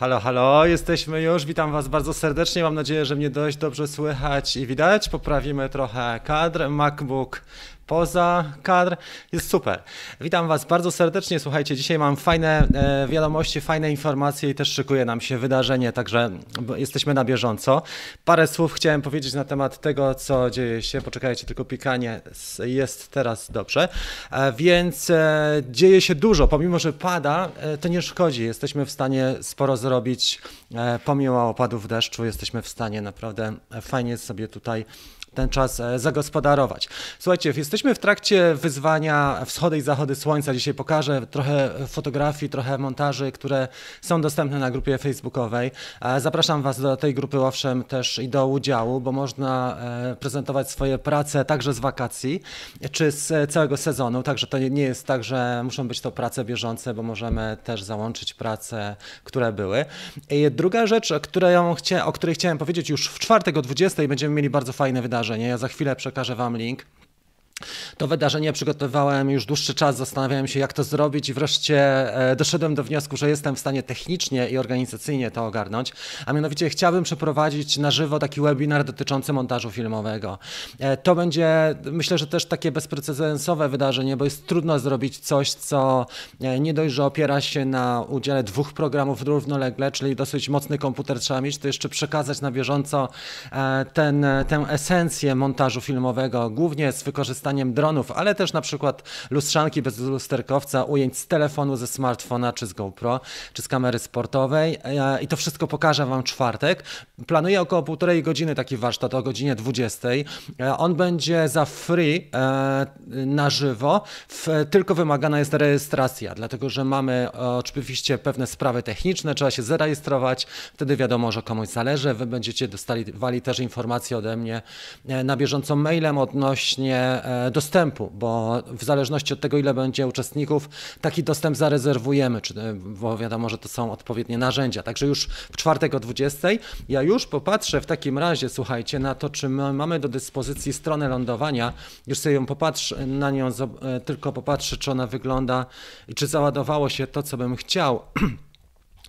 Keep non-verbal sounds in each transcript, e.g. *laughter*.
Halo, halo, jesteśmy już. Witam Was bardzo serdecznie. Mam nadzieję, że mnie dość dobrze słychać i widać. Poprawimy trochę kadr. MacBook poza kadr. Jest super. Witam Was bardzo serdecznie. Słuchajcie, dzisiaj mam fajne e, wiadomości, fajne informacje i też szykuje nam się wydarzenie, także jesteśmy na bieżąco. Parę słów chciałem powiedzieć na temat tego, co dzieje się. Poczekajcie, tylko pikanie jest teraz dobrze. E, więc e, dzieje się dużo. Pomimo, że pada, to nie szkodzi. Jesteśmy w stanie sporo zrobić. E, pomimo opadów deszczu, jesteśmy w stanie naprawdę fajnie sobie tutaj ten czas e, zagospodarować. Słuchajcie, jesteśmy w trakcie wyzwania wschody i zachody słońca. Dzisiaj pokażę trochę fotografii, trochę montaży, które są dostępne na grupie facebookowej. E, zapraszam Was do tej grupy owszem też i do udziału, bo można e, prezentować swoje prace także z wakacji czy z całego sezonu. Także to nie jest tak, że muszą być to prace bieżące, bo możemy też załączyć prace, które były. I druga rzecz, o której, o której chciałem powiedzieć już w czwartek o 20 będziemy mieli bardzo fajne wydarzenie. Ja za chwilę przekażę Wam link. To wydarzenie przygotowywałem już dłuższy czas, zastanawiałem się, jak to zrobić, i wreszcie e, doszedłem do wniosku, że jestem w stanie technicznie i organizacyjnie to ogarnąć. A mianowicie chciałbym przeprowadzić na żywo taki webinar dotyczący montażu filmowego. E, to będzie, myślę, że też takie bezprecedensowe wydarzenie, bo jest trudno zrobić coś, co e, nie dość, że opiera się na udziale dwóch programów równolegle, czyli dosyć mocny komputer trzeba mieć, to jeszcze przekazać na bieżąco ten, tę esencję montażu filmowego, głównie z wykorzystaniem wykorzystaniem dronów, ale też na przykład lustrzanki bez lusterkowca, ujęć z telefonu, ze smartfona, czy z GoPro, czy z kamery sportowej. E, I to wszystko pokażę Wam czwartek. Planuję około półtorej godziny taki warsztat o godzinie 20. E, on będzie za free e, na żywo, tylko wymagana jest rejestracja, dlatego że mamy oczywiście pewne sprawy techniczne, trzeba się zarejestrować, wtedy wiadomo, że komuś zależy. Wy będziecie dostali też informacje ode mnie na bieżąco mailem odnośnie dostępu, bo w zależności od tego, ile będzie uczestników, taki dostęp zarezerwujemy, czy, bo wiadomo, że to są odpowiednie narzędzia. Także już w czwartek o 20. Ja już popatrzę w takim razie, słuchajcie, na to, czy my mamy do dyspozycji stronę lądowania. Już sobie ją popatrzę, na nią e, tylko popatrzę, czy ona wygląda i czy załadowało się to, co bym chciał. *clears throat*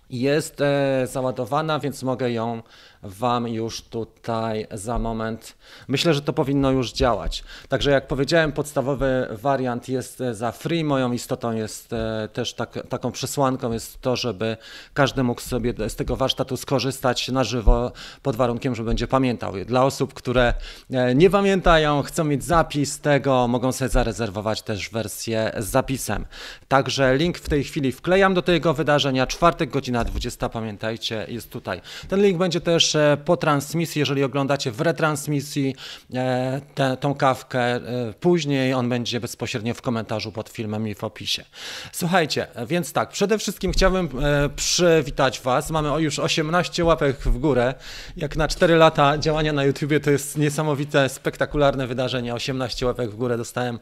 Jest e, załadowana, więc mogę ją Wam już tutaj za moment. Myślę, że to powinno już działać. Także jak powiedziałem, podstawowy wariant jest e, za free. Moją istotą jest e, też tak, taką przesłanką jest to, żeby każdy mógł sobie z tego warsztatu skorzystać na żywo pod warunkiem, że będzie pamiętał. Dla osób, które e, nie pamiętają, chcą mieć zapis tego, mogą sobie zarezerwować też wersję z zapisem. Także link w tej chwili wklejam do tego wydarzenia. Czwartek, godzina 20, pamiętajcie, jest tutaj. Ten link będzie też po transmisji, jeżeli oglądacie w retransmisji e, tę, tą kawkę, e, później on będzie bezpośrednio w komentarzu pod filmem i w opisie. Słuchajcie, więc tak, przede wszystkim chciałbym e, przywitać Was. Mamy już 18 łapek w górę. Jak na 4 lata działania na YouTubie to jest niesamowite, spektakularne wydarzenie. 18 łapek w górę dostałem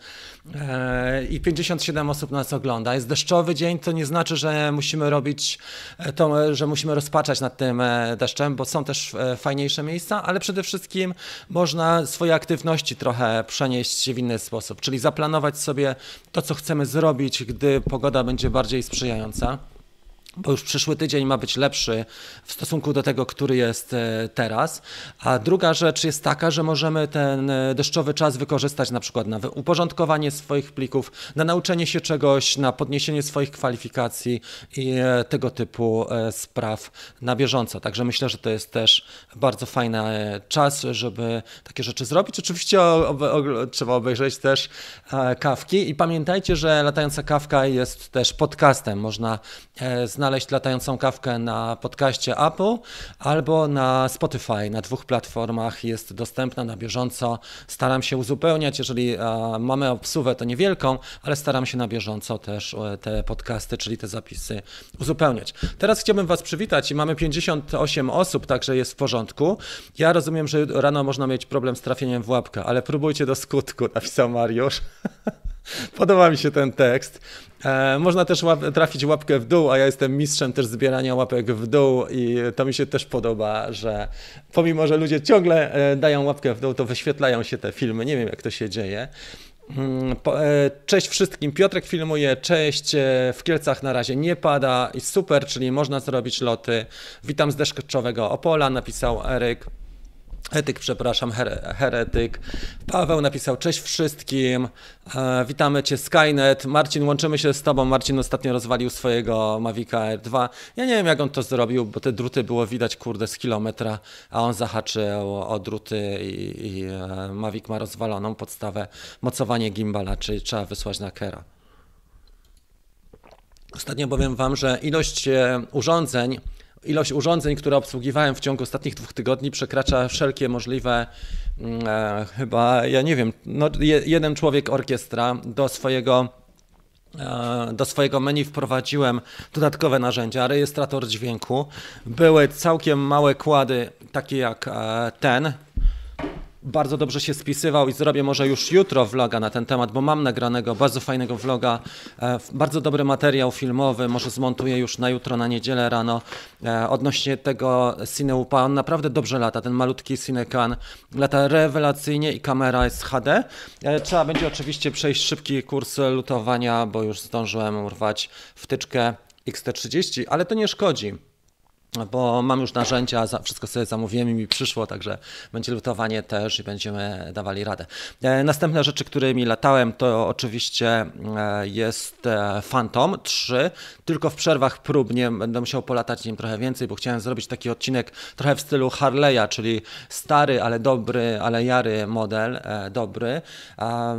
i 57 osób nas ogląda. Jest deszczowy dzień, to nie znaczy, że musimy robić to, że musimy rozpaczać nad tym deszczem, bo są też E, fajniejsze miejsca, ale przede wszystkim można swoje aktywności trochę przenieść w inny sposób, czyli zaplanować sobie to, co chcemy zrobić, gdy pogoda będzie bardziej sprzyjająca bo już przyszły tydzień ma być lepszy w stosunku do tego, który jest e, teraz. A druga rzecz jest taka, że możemy ten e, deszczowy czas wykorzystać na przykład na uporządkowanie swoich plików, na nauczenie się czegoś, na podniesienie swoich kwalifikacji i e, tego typu spraw na bieżąco. Także myślę, że to jest też bardzo fajny czas, żeby takie rzeczy zrobić. Oczywiście trzeba obejrzeć też kawki i pamiętajcie, że latająca kawka jest też podcastem. Można znaleźć znaleźć latającą kawkę na podcaście Apple albo na Spotify. Na dwóch platformach jest dostępna na bieżąco. Staram się uzupełniać, jeżeli mamy obsuwę, to niewielką, ale staram się na bieżąco też e, te podcasty, czyli te zapisy uzupełniać. Teraz chciałbym Was przywitać i mamy 58 osób, także jest w porządku. Ja rozumiem, że rano można mieć problem z trafieniem w łapkę, ale próbujcie do skutku, napisał Mariusz. *laughs* *laughs* Podoba mi się ten tekst. E, można też trafić łapkę w dół, a ja jestem mistrzem też zbierania łapek w dół i to mi się też podoba, że pomimo, że ludzie ciągle e, dają łapkę w dół, to wyświetlają się te filmy. Nie wiem, jak to się dzieje. Mm, e, cześć wszystkim, Piotrek filmuje, cześć, w Kielcach na razie nie pada i super, czyli można zrobić loty. Witam z deszczowego Opola, napisał Eryk. Etyk, przepraszam, her heretyk. Paweł napisał cześć wszystkim. E, witamy cię Skynet. Marcin, łączymy się z tobą. Marcin ostatnio rozwalił swojego Mavica R2. Ja nie wiem jak on to zrobił, bo te druty było widać kurde z kilometra, a on zahaczył o druty i, i e, Mavic ma rozwaloną podstawę mocowanie gimbala, czyli trzeba wysłać na Kera. Ostatnio powiem wam, że ilość e, urządzeń Ilość urządzeń, które obsługiwałem w ciągu ostatnich dwóch tygodni, przekracza wszelkie możliwe, mm, e, chyba, ja nie wiem, no, je, jeden człowiek orkiestra do swojego e, do swojego menu wprowadziłem dodatkowe narzędzia, rejestrator dźwięku. Były całkiem małe kłady, takie jak e, ten, bardzo dobrze się spisywał i zrobię może już jutro vloga na ten temat, bo mam nagranego bardzo fajnego vloga, e, bardzo dobry materiał filmowy, może zmontuję już na jutro, na niedzielę rano e, odnośnie tego Cineupa. On naprawdę dobrze lata, ten malutki Cinecan lata rewelacyjnie i kamera jest HD. E, trzeba będzie oczywiście przejść szybki kurs lutowania, bo już zdążyłem urwać wtyczkę XT30, ale to nie szkodzi bo mam już narzędzia, wszystko sobie zamówiłem i mi przyszło, także będzie lutowanie też i będziemy dawali radę. E, następne rzeczy, którymi latałem, to oczywiście e, jest e, Phantom 3, tylko w przerwach próbnie będę musiał polatać nim trochę więcej, bo chciałem zrobić taki odcinek trochę w stylu Harley'a, czyli stary, ale dobry, ale jary model, dobry.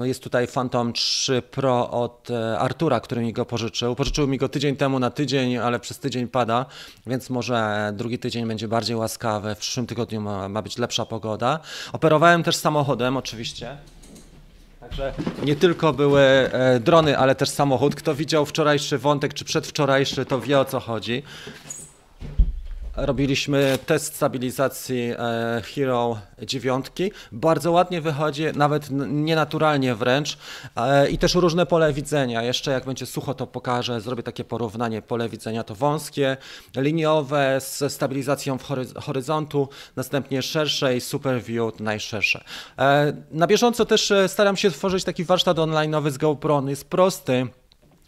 Jest tutaj Phantom 3 Pro od Artura, który mi go pożyczył. Pożyczył mi go tydzień temu na tydzień, ale przez tydzień pada, więc może drugi tydzień będzie bardziej łaskawy, w przyszłym tygodniu ma, ma być lepsza pogoda. Operowałem też samochodem oczywiście. Także nie tylko były e, drony, ale też samochód. Kto widział wczorajszy wątek, czy przedwczorajszy, to wie o co chodzi. Robiliśmy test stabilizacji e, Hero 9. Bardzo ładnie wychodzi, nawet nienaturalnie wręcz. E, I też różne pole widzenia. Jeszcze jak będzie sucho, to pokażę, zrobię takie porównanie. Pole widzenia to wąskie, liniowe, z stabilizacją w horyzontu, następnie szersze i super view najszersze. E, na bieżąco też staram się tworzyć taki warsztat online'owy z GoPro. On jest prosty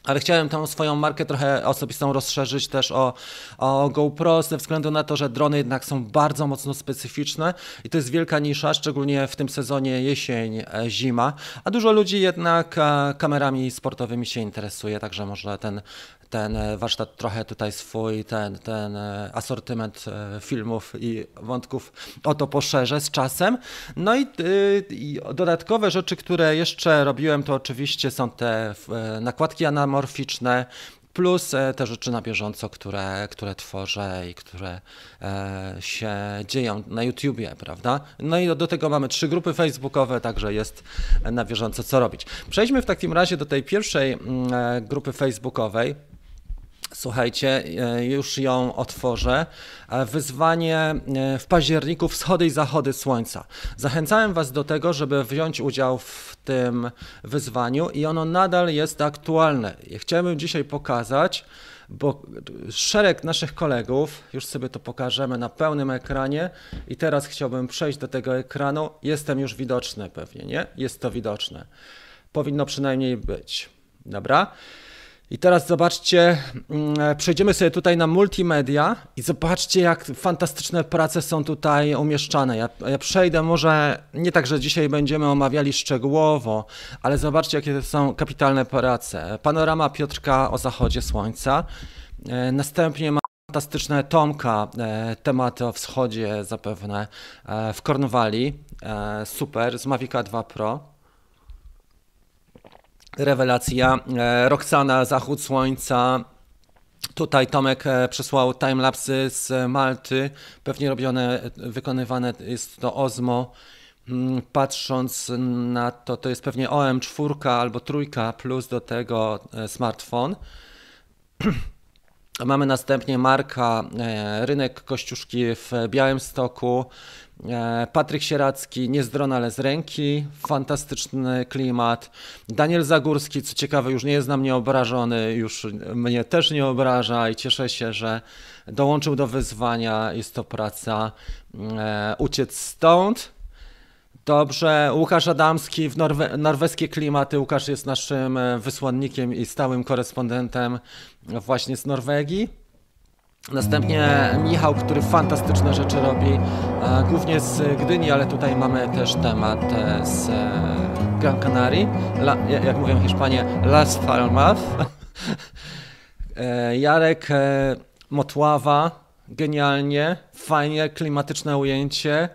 ale chciałem tą swoją markę trochę osobistą rozszerzyć też o, o GoPro, ze względu na to, że drony jednak są bardzo mocno specyficzne i to jest wielka nisza, szczególnie w tym sezonie jesień, e, zima, a dużo ludzi jednak e, kamerami sportowymi się interesuje, także może ten, ten e, warsztat trochę tutaj swój, ten, ten asortyment filmów i wątków o to poszerzę z czasem. No i, i dodatkowe rzeczy, które jeszcze robiłem, to oczywiście są te nakładki anamorficzne, morficzne, plus e, te rzeczy na bieżąco, które, które tworzę i które e, się dzieją na YouTubie, prawda? No i do tego mamy trzy grupy facebookowe, także jest na bieżąco co robić. Przejdźmy w takim razie do tej pierwszej mm, e, grupy facebookowej. Słuchajcie, e, już ją otworzę. E, wyzwanie e, w październiku wschody i zachody słońca. Zachęcałem Was do tego, żeby wziąć udział w tym wyzwaniu i ono nadal jest aktualne. Chciałbym dzisiaj pokazać, bo szereg naszych kolegów, już sobie to pokażemy na pełnym ekranie i teraz chciałbym przejść do tego ekranu. Jestem już widoczny pewnie, nie? Jest to widoczne. Powinno przynajmniej być. Dobra? I teraz zobaczcie, mm, e, przejdziemy sobie tutaj na multimedia i zobaczcie, jak fantastyczne prace są tutaj umieszczane. Ja, ja, przejdę może nie tak, że dzisiaj będziemy omawiali szczegółowo, ale zobaczcie, jakie to są kapitalne prace. Panorama Piotrka o zachodzie słońca. E, następnie ma fantastyczne Tomka, e, tematy o wschodzie zapewne w Kornwali. Super, z Mavica 2 Pro rewelacja. E, Roxana, Zachód Słońca. Tutaj Tomek e, przesłał timelapsy z Malty, pewnie robione, wykonywane jest to Ozmo. Mm, patrząc na to, to jest pewnie OM4 albo trójka plus do tego e, smartfon. *clears throat* Mamy następnie Marka, rynek Kościuszki w Białymstoku, Patryk Sieracki, nie z drona, ale z ręki, fantastyczny klimat. Daniel Zagórski, co ciekawe, już nie jest na mnie obrażony, już mnie też nie obraża i cieszę się, że dołączył do wyzwania. Jest to praca e, Uciec stąd. Dobrze, Łukasz Adamski w norwe norweskie klimaty. Łukasz jest naszym e, wysłannikiem i stałym korespondentem właśnie z Norwegii. Następnie Michał, który fantastyczne rzeczy robi, e, głównie z Gdyni, ale tutaj mamy też temat e, z Gran Canaria, jak mówią Hiszpanie, Las Palmas. Jarek Motława, genialnie, fajnie, klimatyczne ujęcie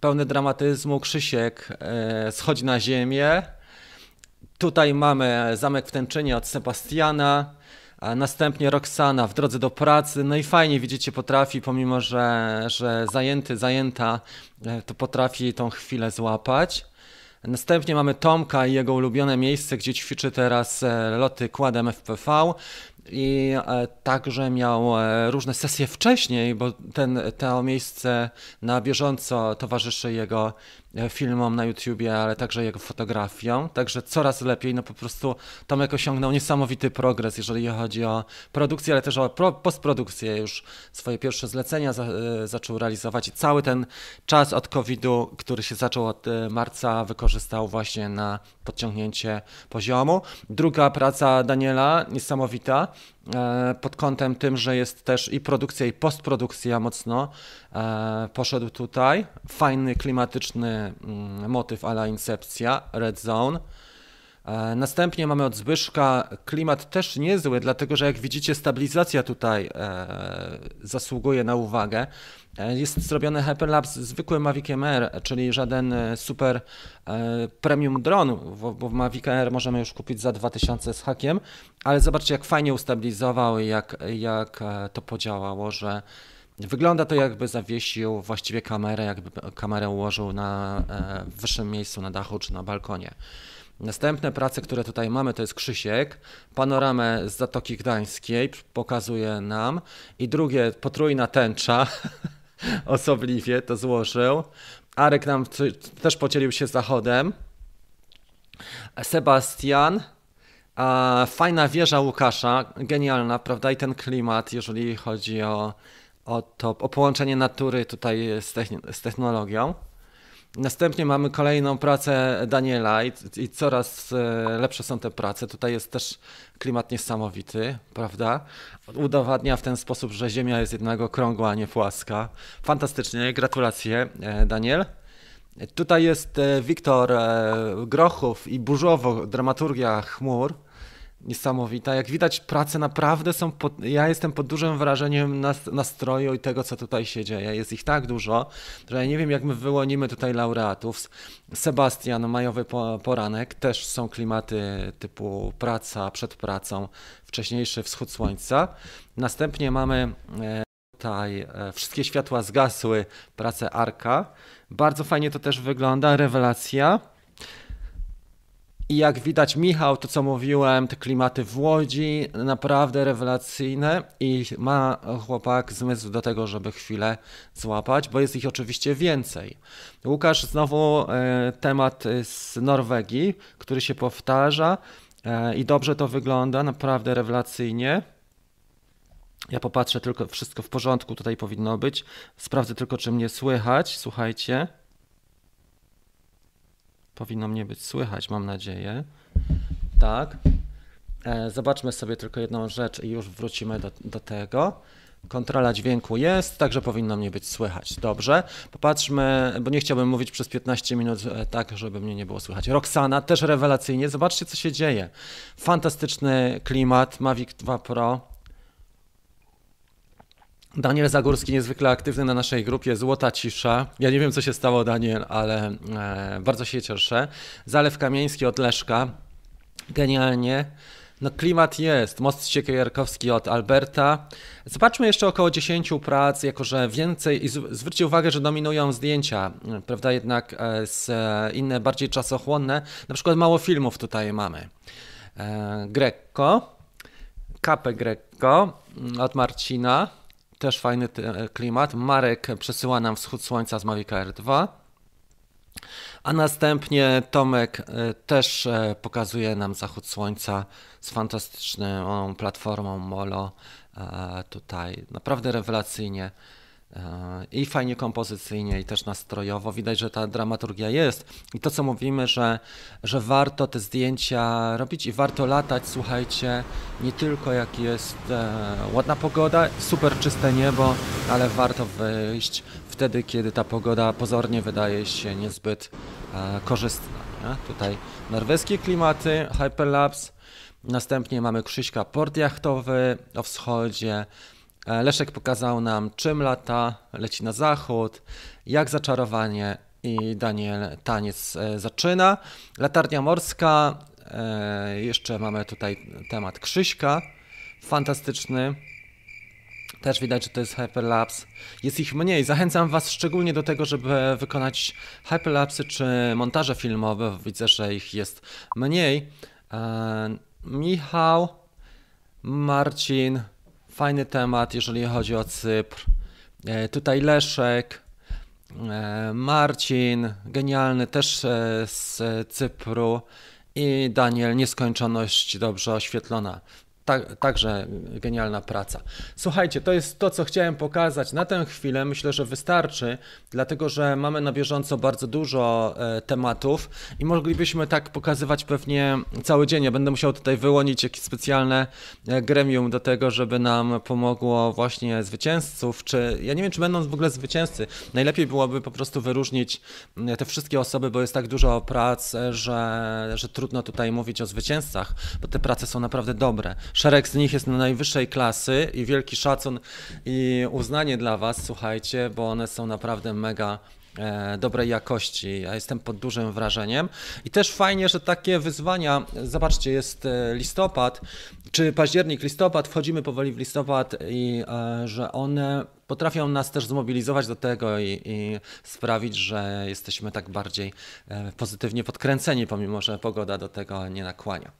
pełny dramatyzmu. Krzysiek e, schodzi na ziemię. Tutaj mamy Zamek w Tęczynie od Sebastiana. Następnie Roxana w drodze do pracy. No i fajnie, widzicie, potrafi, pomimo że, że zajęty, zajęta, e, to potrafi tą chwilę złapać. Następnie mamy Tomka i jego ulubione miejsce, gdzie ćwiczy teraz e, loty kładem FPV i e, także miał różne sesje wcześniej, bo ten, to miejsce na bieżąco towarzyszy jego filmom na YouTubie, ale także jego fotografią. Także coraz lepiej, no po prostu Tomek osiągnął niesamowity progres, jeżeli chodzi o produkcję, ale też o postprodukcję. Już swoje pierwsze zlecenia za, e, zaczął realizować i cały ten czas od COVID-u, który się zaczął od e, marca, wykorzystał właśnie na podciągnięcie poziomu. Druga praca Daniela, niesamowita, pod kątem tym, że jest też i produkcja, i postprodukcja mocno poszedł tutaj. Fajny, klimatyczny Mm, motyw ala Incepcja, Red Zone. E, następnie mamy od Zbyszka klimat też niezły, dlatego że jak widzicie stabilizacja tutaj e, zasługuje na uwagę. E, jest zrobiony Hyperlapse zwykły Mavic MR, czyli żaden super premium dron, bo w Mavic Air możemy już kupić za 2000 z hakiem, ale zobaczcie jak fajnie ustabilizował i jak, jak to podziałało, że Wygląda to jakby zawiesił właściwie kamerę, jakby kamerę ułożył na wyższym miejscu, na dachu czy na balkonie. Następne prace, które tutaj mamy, to jest Krzysiek. Panoramę z Zatoki Gdańskiej pokazuje nam. I drugie, potrójna tęcza. *laughs* Osobliwie to złożył. Arek nam też podzielił się zachodem. Sebastian. A fajna wieża Łukasza, genialna, prawda? I ten klimat, jeżeli chodzi o o, to, o połączenie natury tutaj z, z technologią. Następnie mamy kolejną pracę Daniela i, i, coraz e, lepsze są te prace. Tutaj jest też klimat niesamowity, prawda? Udowadnia w ten sposób, że Ziemia jest jednak okrągła, a nie płaska. Fantastycznie, gratulacje e, Daniel. Tutaj jest e, Wiktor Grochów i burzowo dramaturgia chmur niesamowita. Jak widać, prace naprawdę są. Pod... Ja jestem pod dużym wrażeniem nastroju i tego, co tutaj się dzieje. Jest ich tak dużo, że ja nie wiem, jak my wyłonimy tutaj laureatów. Sebastian, majowy poranek, też są klimaty typu praca przed pracą, wcześniejszy wschód słońca. Następnie mamy e, tutaj e, wszystkie światła zgasły, pracę Arka. Bardzo fajnie to też wygląda, rewelacja. I jak widać, Michał, to co mówiłem, te klimaty w Łodzi, naprawdę rewelacyjne i ma chłopak zmysł do tego, żeby chwilę złapać, bo jest ich oczywiście więcej. Łukasz, znowu e, temat z Norwegii, który się powtarza e, i dobrze to wygląda, naprawdę rewelacyjnie. Ja popatrzę tylko, wszystko w porządku tutaj powinno być. Sprawdzę tylko, czy mnie słychać. Słuchajcie. Powinno mnie być słychać, mam nadzieję. Tak. E, zobaczmy sobie tylko jedną rzecz i już wrócimy do, do tego. Kontrola dźwięku jest, także powinno mnie być słychać. Dobrze. Popatrzmy, bo nie chciałbym mówić przez 15 minut e, tak, żeby mnie nie było słychać. Roxana też rewelacyjnie. Zobaczcie, co się dzieje. Fantastyczny klimat. Mavic 2 Pro. Daniel Zagórski niezwykle aktywny na naszej grupie Złota Cisza. Ja nie wiem, co się stało, Daniel, ale e, bardzo się cieszę. Zalew Kamieński od Leszka. Genialnie. No klimat jest. Most Siekierkowski od Alberta. Zobaczmy jeszcze około 10 prac, jako że więcej, i zwróćcie uwagę, że dominują zdjęcia, prawda, jednak e, z, e, inne, bardziej czasochłonne. Na przykład mało filmów tutaj mamy. E, Capę Greco mm, od Marcina też fajny klimat. Marek przesyła nam wschód słońca z Mavic Air 2. A następnie Tomek e, też e, pokazuje nam zachód słońca z fantastyczną platformą Molo. E, tutaj naprawdę rewelacyjnie i fajnie kompozycyjnie, i też nastrojowo. Widać, że ta dramaturgia jest. I to, co mówimy, że, że warto te zdjęcia robić i warto latać, słuchajcie, nie tylko jak jest e, ładna pogoda, super czyste niebo, ale warto wyjść wtedy, kiedy ta pogoda pozornie wydaje się niezbyt e, korzystna. Nie? Tutaj norweskie klimaty, hyperlapse, następnie mamy Krzyśka port jachtowy o wschodzie, E, Leszek pokazał nam, czym lata, leci na zachód, jak zaczarowanie i Daniel taniec e, zaczyna. Latarnia morska, e, jeszcze mamy tutaj temat Krzyśka, fantastyczny. Też widać, że to jest hyperlapse. Jest ich mniej. Zachęcam Was szczególnie do tego, żeby wykonać hyperlapsy czy montaże filmowe. Widzę, że ich jest mniej. Michał, Marcin, Fajny temat, jeżeli chodzi o Cypr. E, tutaj Leszek, e, Marcin, genialny też e, z Cypru i Daniel, nieskończoność dobrze oświetlona tak, także genialna praca. Słuchajcie, to jest to, co chciałem pokazać na tę chwilę. Myślę, że wystarczy, dlatego że mamy na bieżąco bardzo dużo e, tematów i moglibyśmy tak pokazywać pewnie cały dzień. Ja będę musiał tutaj wyłonić jakieś specjalne e, gremium do tego, żeby nam pomogło właśnie zwycięzców, czy ja nie wiem, czy będą w ogóle zwycięzcy. Najlepiej byłoby po prostu wyróżnić e, te wszystkie osoby, bo jest tak dużo prac, e, że, że trudno tutaj mówić o zwycięzcach, bo te prace są naprawdę dobre. Szereg z nich jest na najwyższej klasy i wielki szacun i uznanie dla Was, słuchajcie, bo one są naprawdę mega e, dobrej jakości. Ja jestem pod dużym wrażeniem. I też fajnie, że takie wyzwania, zobaczcie, jest e, listopad, czy październik, listopad, wchodzimy powoli w listopad i e, że one potrafią nas też zmobilizować do tego i, i sprawić, że jesteśmy tak bardziej pozytywnie podkręceni, pomimo że pogoda do tego nie nakłania.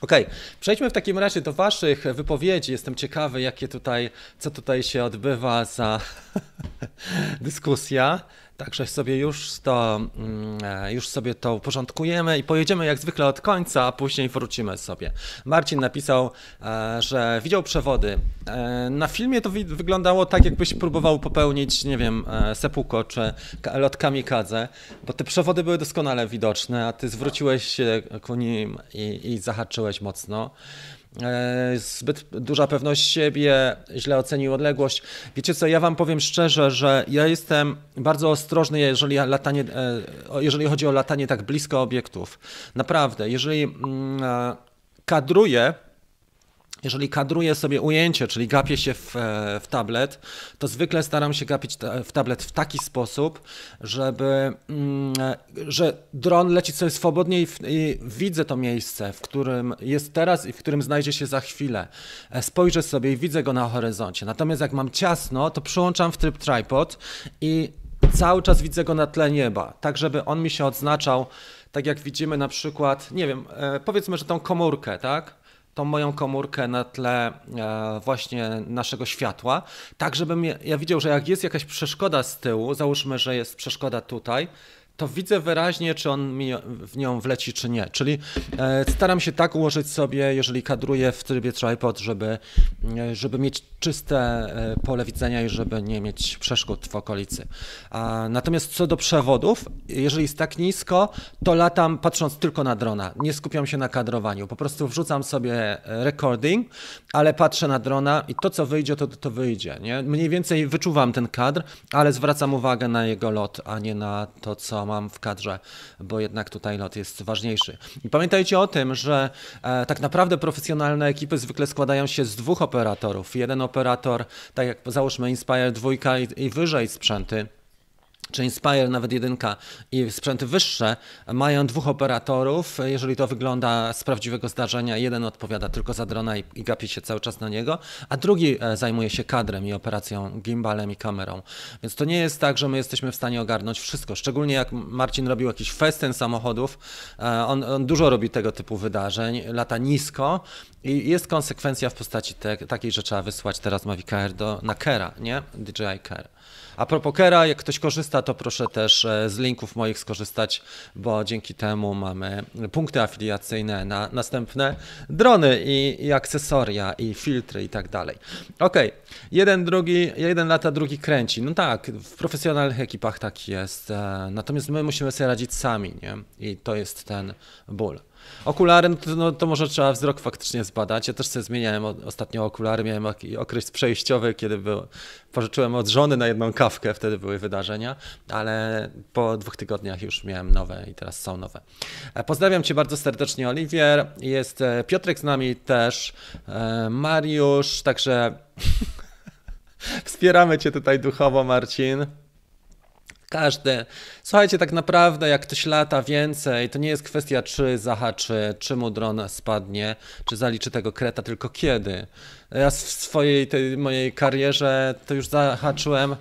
Okej, okay. przejdźmy w takim razie do Waszych wypowiedzi. Jestem ciekawy, jakie tutaj, co tutaj się odbywa za *laughs* dyskusja. Także sobie już to, mm, e, już sobie to uporządkujemy i pojedziemy jak zwykle od końca, a później wrócimy sobie. Marcin napisał, e, że widział przewody. E, na filmie to wyglądało tak, jakbyś próbował popełnić, nie wiem, sepuko czy lot kamikadze, bo te przewody były doskonale widoczne, a ty zwróciłeś się ku nim i, i zahaczyłeś mocno. E, zbyt duża pewność siebie, źle ocenił odległość. Wiecie co, ja wam powiem szczerze, że ja jestem bardzo ostrożny, jeżeli, latanie, e, jeżeli chodzi o latanie tak blisko obiektów. Naprawdę, jeżeli mm, e, kadruję, jeżeli kadruję sobie ujęcie, czyli gapię się w, e, w, tablet, to zwykle staram się gapić w tablet w taki sposób, żeby, mm, że dron leci sobie swobodnie i, w, i, widzę to miejsce, w którym jest teraz i w którym znajdzie się za chwilę. E, spojrzę sobie i widzę go na horyzoncie. Natomiast jak mam ciasno, to przyłączam w tryb tripod i cały czas widzę go na tle nieba, tak żeby on mi się odznaczał, tak jak widzimy na przykład, nie wiem, e, powiedzmy, że tą komórkę, tak? Tą moją komórkę na tle e, właśnie naszego światła, tak żebym ja widział, że jak jest jakaś przeszkoda z tyłu, załóżmy, że jest przeszkoda tutaj, to widzę wyraźnie, czy on mi w nią wleci, czy nie. Czyli e, staram się tak ułożyć sobie, jeżeli kadruję w trybie tripod, żeby, e, żeby mieć czyste e, pole widzenia i żeby nie mieć przeszkód w okolicy. Natomiast co do przewodów, jeżeli jest tak nisko, to latam patrząc tylko na drona. Nie skupiam się na kadrowaniu. Po prostu wrzucam sobie recording, ale patrzę na drona i to, co wyjdzie, to, to wyjdzie. Nie? Mniej więcej wyczuwam ten kadr, ale zwracam uwagę na jego lot, a nie na to, co mam w kadrze, bo jednak tutaj lot jest ważniejszy. I pamiętajcie o tym, że e, tak naprawdę profesjonalne ekipy zwykle składają się z dwóch operatorów. Jeden operator, tak jak załóżmy Inspire 2 i, i wyżej sprzęty, czy Inspire, nawet jedynka i sprzęty wyższe mają dwóch operatorów. Jeżeli to wygląda z prawdziwego zdarzenia, jeden odpowiada tylko za drona i, i gapi się cały czas na niego, a drugi e, zajmuje się kadrem i operacją gimbalem i kamerą. Więc to nie jest tak, że my jesteśmy w stanie ogarnąć wszystko. Szczególnie jak Marcin robił jakiś festyn samochodów, e, on, on dużo robi tego typu wydarzeń, lata nisko i jest konsekwencja w postaci te, takiej, że trzeba wysłać teraz Mavic Air do, na Kera, nie? DJI Care. A propos Kera, jak ktoś korzysta to proszę też e, z linków moich skorzystać, bo dzięki temu mamy punkty afiliacyjne na następne drony i, i akcesoria, i filtry i tak dalej. Ok, jeden, drugi, jeden lata, drugi kręci. No tak, w profesjonalnych ekipach tak jest, e, natomiast my musimy sobie radzić sami, nie? I to jest ten ból. Okulary, no to, no to, może trzeba wzrok faktycznie zbadać. Ja też sobie zmieniałem ostatnio okulary, miałem okres przejściowy, kiedy był, pożyczyłem od żony na jedną kawkę, wtedy były wydarzenia, ale po dwóch tygodniach już miałem nowe i teraz są nowe. E, pozdrawiam Cię bardzo serdecznie, Oliwier. Jest e, Piotrek z nami też, e, Mariusz, także *laughs* wspieramy Cię tutaj duchowo, Marcin. Każdy. Słuchajcie, tak naprawdę jak ktoś lata więcej, to nie jest kwestia czy zahaczy, czy mu dron spadnie, czy zaliczy tego kreta, tylko kiedy. Ja w swojej tej mojej karierze to już zahaczyłem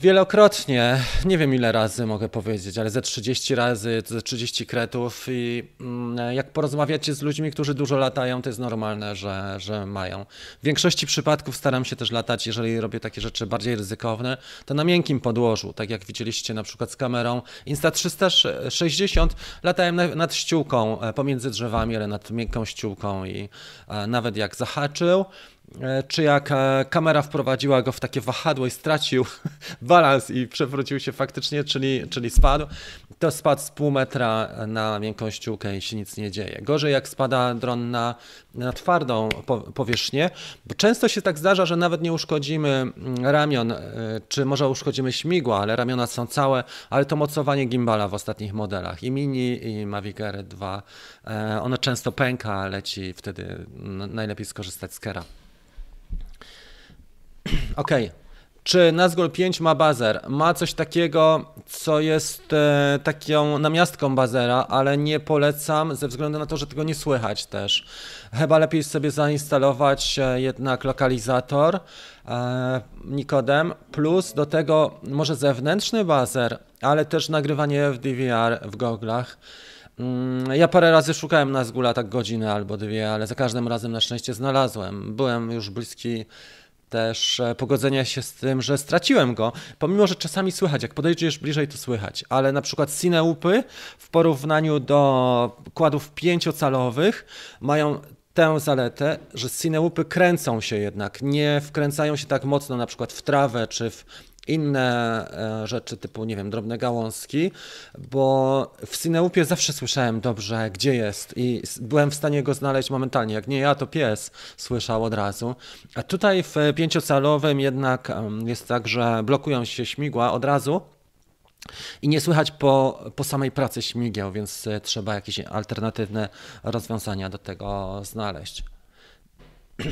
Wielokrotnie, nie wiem ile razy mogę powiedzieć, ale ze 30 razy, ze 30 kretów i mm, jak porozmawiacie z ludźmi, którzy dużo latają, to jest normalne, że, że mają. W większości przypadków staram się też latać, jeżeli robię takie rzeczy bardziej ryzykowne, to na miękkim podłożu, tak jak widzieliście na przykład z kamerą Insta360, latałem nad ściółką e, pomiędzy drzewami, ale nad miękką ściółką i e, nawet jak zahaczył, czy jak e, kamera wprowadziła go w takie wahadło i stracił *laughs* balans i przewrócił się faktycznie, czyli, czyli spadł, to spadł z pół metra na miękką ściółkę i się nic nie dzieje. Gorzej jak spada dron na, na twardą powierzchnię, bo często się tak zdarza, że nawet nie uszkodzimy mm, ramion, e, czy może uszkodzimy śmigła, ale ramiona są całe, ale to mocowanie gimbala w ostatnich modelach i Mini i Mavic Air 2, ono często pęka, leci, wtedy najlepiej skorzystać z Kera. *clears throat* Ok. Czy Nazgul 5 ma bazer? Ma coś takiego, co jest e, taką namiastką bazera, ale nie polecam ze względu na to, że tego nie słychać też. Chyba lepiej sobie zainstalować e, jednak lokalizator e, Nikodem, plus do tego może zewnętrzny bazer, ale też nagrywanie w DVR w goglach. Mm, ja parę razy szukałem Nazgula tak godzinę albo dwie, ale za każdym razem na szczęście znalazłem. Byłem już bliski też e, pogodzenia się z tym, że straciłem go, pomimo, że czasami słychać, jak podejdziesz bliżej, to słychać, ale na przykład Cineupy w porównaniu do kładów pięciocalowych mają tę zaletę, że Cineupy kręcą się jednak, nie wkręcają się tak mocno na przykład w trawę czy w inne e, rzeczy typu, nie wiem, drobne gałązki, bo w Cineupie zawsze słyszałem dobrze, gdzie jest i byłem w stanie go znaleźć momentalnie. Jak nie ja, to pies słyszał od razu. A tutaj w pięciocalowym jednak jest tak, że blokują się śmigła od razu, i nie słychać po, po samej pracy śmigieł, więc e, trzeba jakieś alternatywne rozwiązania do tego znaleźć. *clears throat*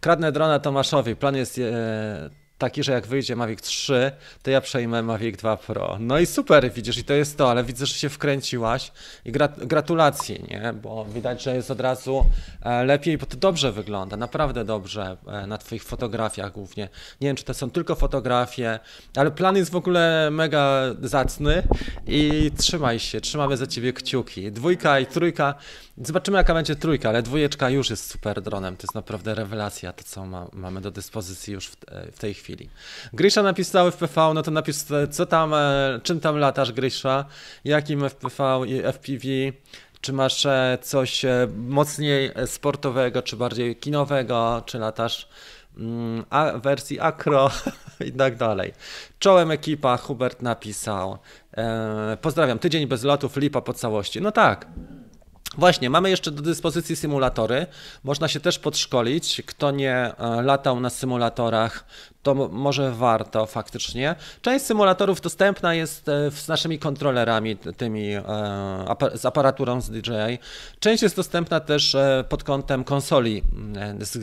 Kradnę drona Tomaszowi. Plan jest e, taki, że jak wyjdzie Mavic 3, to ja przejmę Mavic 2 Pro. No i super, widzisz, i to jest to, ale widzę, że się wkręciłaś i gratulacje, nie? Bo widać, że jest od razu e, lepiej, bo to dobrze wygląda, naprawdę dobrze e, na Twoich fotografiach głównie. Nie wiem, czy to są tylko fotografie, ale plan jest w ogóle mega zacny i trzymaj się, trzymamy za Ciebie kciuki. Dwójka i trójka Zobaczymy, jaka będzie trójka, ale dwójeczka już jest super dronem. To jest naprawdę rewelacja, to co ma, mamy do dyspozycji już w, w, tej chwili. Grisza napisał FPV, no to napisz, co tam, e, czym tam latasz, Grisza? Jakim FPV i FPV? Czy masz e, coś e, mocniej sportowego, czy bardziej kinowego? Czy latasz mm, a, wersji akro *laughs* i tak dalej. Czołem ekipa, Hubert napisał. E, pozdrawiam, tydzień bez lotów, lipa po całości. No tak, Właśnie, mamy jeszcze do dyspozycji symulatory. Można się też podszkolić. Kto nie e, latał na symulatorach, to może warto faktycznie. Część symulatorów dostępna jest e, z naszymi kontrolerami, tymi e, z aparaturą z DJI. Część jest dostępna też pod kątem konsoli,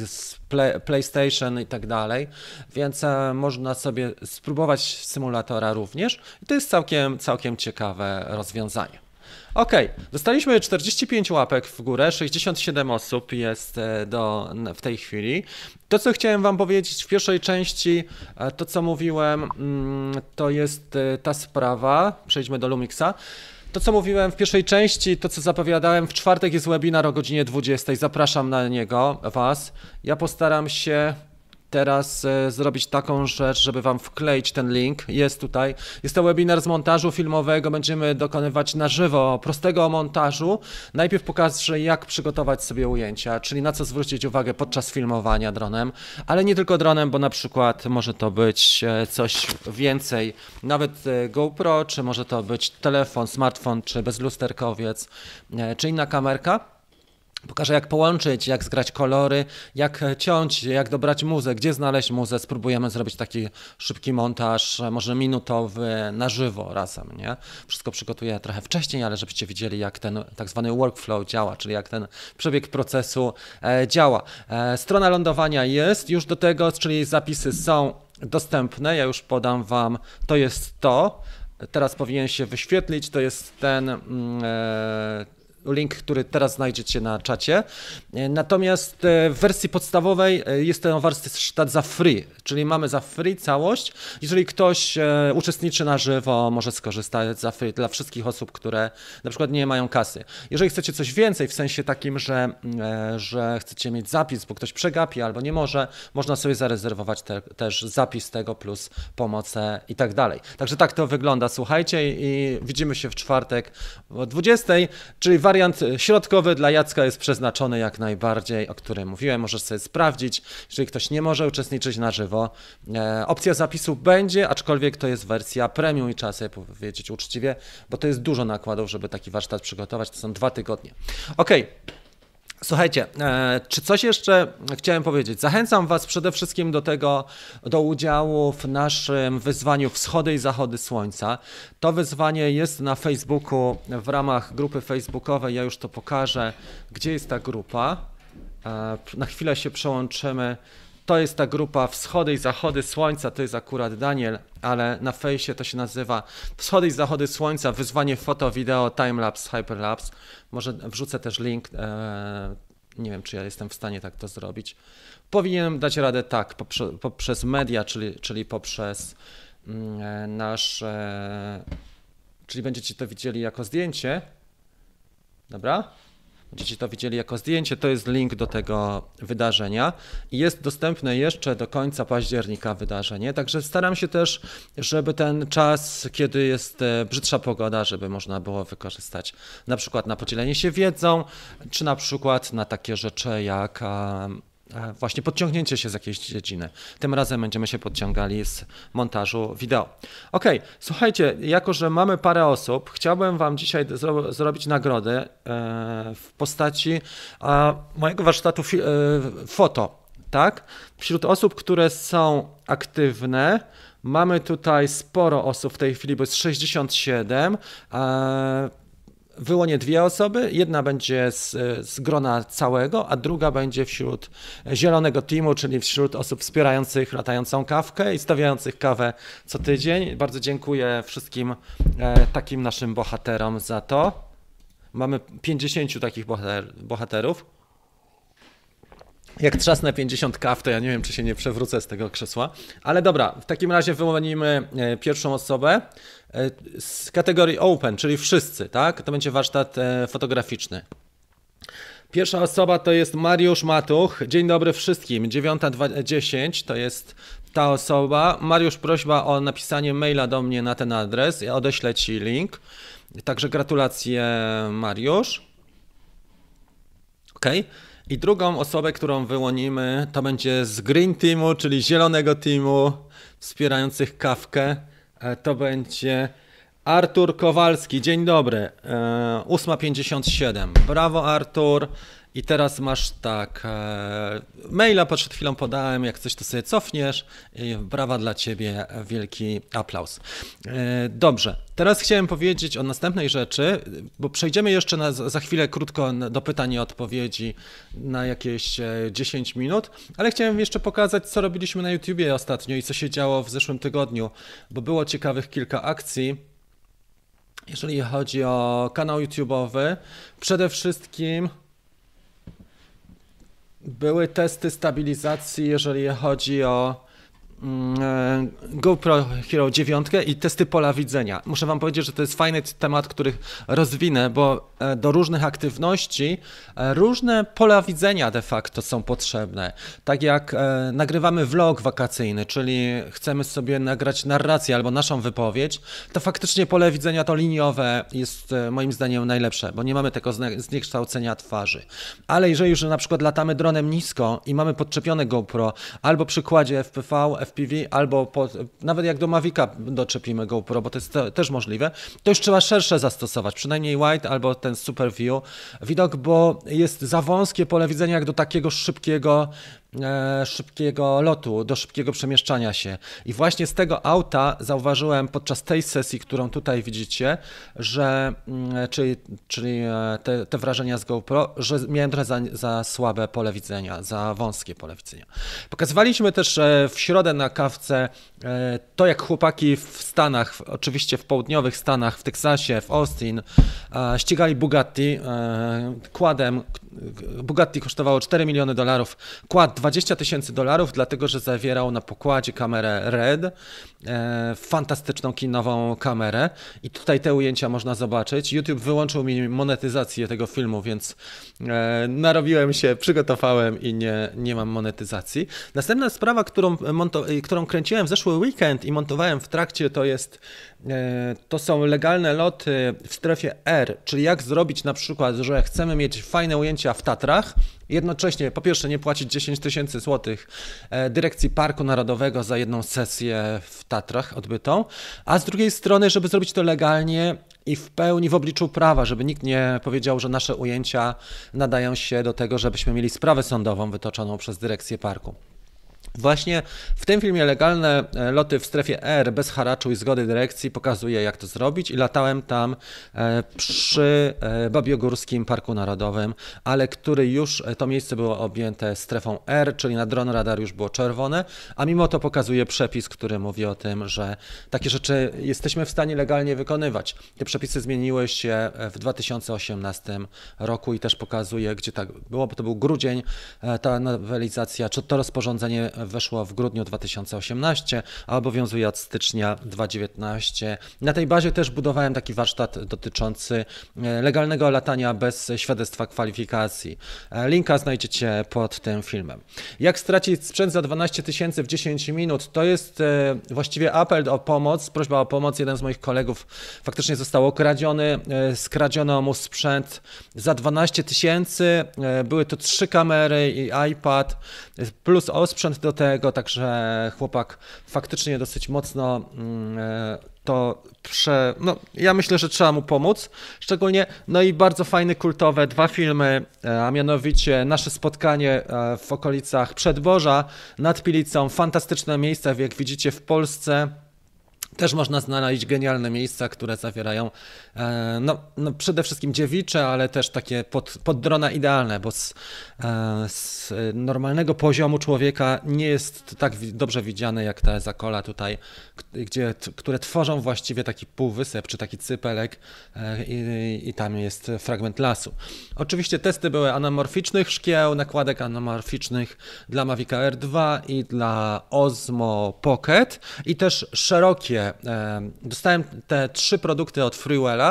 z PlayStation i tak dalej, więc można sobie spróbować symulatora również. I to jest całkiem, całkiem ciekawe rozwiązanie. Ok, dostaliśmy 45 łapek w górę, 67 osób jest e, do, w tej chwili. To, co chciałem Wam powiedzieć w pierwszej części, e, to co mówiłem, mm, to jest e, ta sprawa. Przejdźmy do Lumixa. To, co mówiłem w pierwszej części, to, co zapowiadałem, w czwartek jest webinar o godzinie 20. Zapraszam na niego Was. Ja postaram się teraz e, zrobić taką rzecz, żeby Wam wkleić ten link. Jest tutaj. Jest to webinar z montażu filmowego. Będziemy dokonywać na żywo prostego montażu. Najpierw pokażę, jak przygotować sobie ujęcia, czyli na co zwrócić uwagę podczas filmowania dronem, ale nie tylko dronem, bo na przykład może to być e, coś więcej, nawet e, GoPro, czy może to być telefon, smartfon, czy bezlusterkowiec, czy inna kamerka. Pokażę, jak połączyć, jak zgrać kolory, jak ciąć, jak dobrać muzę, gdzie znaleźć muzę. Spróbujemy zrobić taki szybki montaż, może minutowy, na żywo razem. Nie? Wszystko przygotuję trochę wcześniej, ale żebyście widzieli, jak ten tak zwany workflow działa, czyli jak ten przebieg procesu e, działa. E, strona lądowania jest już do tego, czyli zapisy są dostępne. Ja już podam Wam, to jest to. Teraz powinien się wyświetlić, to jest ten. Link, który teraz znajdziecie na czacie. E, natomiast e, w wersji podstawowej e, jest ten warsztat za free, czyli mamy za free całość. Jeżeli ktoś uczestniczy na żywo, może skorzystać za free dla wszystkich osób, które na przykład nie mają kasy. Jeżeli chcecie coś więcej, w sensie takim, że, że chcecie mieć zapis, bo ktoś przegapi albo nie może, można sobie zarezerwować te, też zapis tego plus pomocę i tak dalej. Także tak to wygląda, słuchajcie i widzimy się w czwartek o 20, czyli wariant Wariant środkowy dla Jacka jest przeznaczony jak najbardziej, o którym mówiłem, możesz sobie sprawdzić. Jeżeli ktoś nie może uczestniczyć na żywo, e, opcja zapisu będzie, aczkolwiek to jest wersja premium i trzeba sobie powiedzieć uczciwie, bo to jest dużo nakładów, żeby taki warsztat przygotować. To są dwa tygodnie. Ok. Słuchajcie, e, czy coś jeszcze chciałem powiedzieć? Zachęcam Was przede wszystkim do tego, do udziału w naszym wyzwaniu Wschody i Zachody Słońca. To wyzwanie jest na Facebooku w ramach grupy facebookowej. Ja już to pokażę, gdzie jest ta grupa. E, na chwilę się przełączymy to jest ta grupa Wschody i Zachody Słońca, to jest akurat Daniel, ale na fejsie to się nazywa Wschody i Zachody Słońca, wyzwanie foto, wideo, timelapse, hyperlapse. Może wrzucę też link, e, nie wiem czy ja jestem w stanie tak to zrobić. Powinienem dać radę tak, poprzez, poprzez media, czyli, czyli poprzez mm, e, nasz, czyli będziecie to widzieli jako zdjęcie, dobra? Będziecie to widzieli jako zdjęcie, to jest link do tego wydarzenia. I jest dostępne jeszcze do końca października wydarzenie, także staram się też, żeby ten czas, kiedy jest e, brzydsza pogoda, żeby można było wykorzystać. Na przykład na podzielenie się wiedzą, czy na przykład na takie rzeczy jak właśnie podciągnięcie się z jakiejś dziedziny. Tym razem będziemy się podciągali z montażu wideo. Ok, słuchajcie, jako że mamy parę osób, chciałbym Wam dzisiaj zro zrobić nagrodę e, w postaci mojego warsztatu e, foto. Tak? Wśród osób, które są aktywne, mamy tutaj sporo osób w tej chwili, bo jest 67 wyłonię dwie osoby. Jedna będzie z, z grona całego, a druga będzie wśród zielonego teamu, czyli wśród osób wspierających latającą kawkę i stawiających kawę co tydzień. Bardzo dziękuję wszystkim e, takim naszym bohaterom za to. Mamy 50 takich bohater, bohaterów. Jak trzasnę 50 kaw, to ja nie wiem, czy się nie przewrócę z tego krzesła. Ale dobra, w takim razie wyłonimy e, pierwszą osobę e, z kategorii open, czyli wszyscy, tak? To będzie warsztat e, fotograficzny. Pierwsza osoba to jest Mariusz Matuch. Dzień dobry wszystkim. 9.10 to jest ta osoba. Mariusz, prośba o napisanie maila do mnie na ten adres. Ja odeślę Ci link. Także gratulacje, Mariusz. OK. I drugą osobę, którą wyłonimy, to będzie z Green Teamu, czyli zielonego teamu wspierających kawkę. E, to będzie Artur Kowalski. Dzień dobry. 8.57. E, Brawo, Artur. I teraz masz tak, e, maila przed chwilą podałem, jak coś to sobie cofniesz. Brawa dla ciebie, wielki aplauz. E, dobrze, teraz chciałem powiedzieć o następnej rzeczy, bo przejdziemy jeszcze na, za chwilę krótko do pytań i odpowiedzi na jakieś 10 e, minut, ale chciałem jeszcze pokazać, co robiliśmy na YouTubie ostatnio i co się działo w zeszłym tygodniu, bo było ciekawych kilka akcji. Jeżeli chodzi o kanał YouTube'owy, przede wszystkim były testy stabilizacji, jeżeli chodzi o GoPro Hero 9 i testy pola widzenia. Muszę Wam powiedzieć, że to jest fajny temat, który rozwinę, bo e, do różnych aktywności różne pola widzenia de facto są potrzebne. Tak jak nagrywamy vlog wakacyjny, czyli chcemy sobie nagrać narrację albo naszą wypowiedź, to faktycznie pole widzenia to liniowe jest moim zdaniem najlepsze, bo nie mamy tego zniekształcenia twarzy. Ale jeżeli już na przykład latamy dronem nisko i mamy podczepione GoPro, albo przykładzie FPV, FPV, albo pod, nawet jak do Mavica doczepimy GoPro, bo to jest te, też możliwe, to już trzeba szersze zastosować, przynajmniej wide albo ten super view. Widok, bo jest za wąskie pole widzenia jak do takiego szybkiego szybkiego lotu, do szybkiego przemieszczania się. I właśnie z tego auta zauważyłem podczas tej sesji, którą tutaj widzicie, że, mm, czyli, czyli e, te, te wrażenia z GoPro, że miałem trochę za, za słabe pole widzenia, za wąskie pole widzenia. Pokazywaliśmy też e, w środę na kawce to, jak chłopaki w Stanach, oczywiście w południowych Stanach, w Teksasie, w Austin, ścigali Bugatti kładem, Bugatti kosztowało 4 miliony dolarów, kład 20 tysięcy dolarów, dlatego że zawierał na pokładzie kamerę RED, e, fantastyczną kinową kamerę i tutaj te ujęcia można zobaczyć. YouTube wyłączył mi monetyzację tego filmu, więc e, narobiłem się, przygotowałem i nie, nie mam monetyzacji. Następna sprawa, którą, którą kręciłem w zeszły weekend i montowałem w trakcie, to jest e, to są legalne loty w strefie R, czyli jak zrobić na przykład, że chcemy mieć fajne ujęcia w Tatrach, jednocześnie po pierwsze nie płacić 10 tysięcy złotych e, dyrekcji Parku Narodowego za jedną sesję w Tatrach odbytą, a z drugiej strony, żeby zrobić to legalnie i w pełni w obliczu prawa, żeby nikt nie powiedział, że nasze ujęcia nadają się do tego, żebyśmy mieli sprawę sądową wytoczoną przez dyrekcję parku. Właśnie w tym filmie legalne e, loty w strefie R bez haraczu i zgody dyrekcji pokazuje jak to zrobić i latałem tam e, przy e, Babiogórskim Parku Narodowym, ale który już to miejsce było objęte strefą R, czyli na dron radar już było czerwone, a mimo to pokazuje przepis, który mówi o tym, że takie rzeczy jesteśmy w stanie legalnie wykonywać. Te przepisy zmieniły się w 2018 roku i też pokazuje, gdzie tak było, bo to był grudzień, ta nowelizacja, czy to rozporządzenie weszło w grudniu 2018, a obowiązuje od stycznia 2019. Na tej bazie też budowałem taki warsztat dotyczący e, legalnego latania bez świadectwa kwalifikacji. E, linka znajdziecie pod tym filmem. Jak stracić sprzęt za 12 tysięcy w 10 minut? To jest e, właściwie apel o pomoc, prośba o pomoc. Jeden z moich kolegów faktycznie został okradziony, skradziono mu sprzęt za 12 tysięcy. Były to trzy kamery i iPad plus osprzęt do tego, także chłopak faktycznie dosyć mocno mm, e, to prze... No, ja myślę, że trzeba mu pomóc, szczególnie, no i bardzo fajne, kultowe dwa filmy, e, a mianowicie nasze spotkanie e, w okolicach Przedboża nad Pilicą, fantastyczne miejsca, jak widzicie w Polsce, też można znaleźć genialne miejsca, które zawierają no, no przede wszystkim dziewicze, ale też takie pod, pod drona idealne, bo z, e, z, normalnego poziomu człowieka nie jest tak dobrze widziane jak te zakola tutaj, gdzie, które tworzą właściwie taki półwysep czy taki cypelek e, i, i tam jest fragment lasu. Oczywiście testy były anamorficznych szkieł, nakładek anamorficznych dla Mavic Air 2 i dla Osmo Pocket i też szerokie E, dostałem te trzy produkty od Freewella,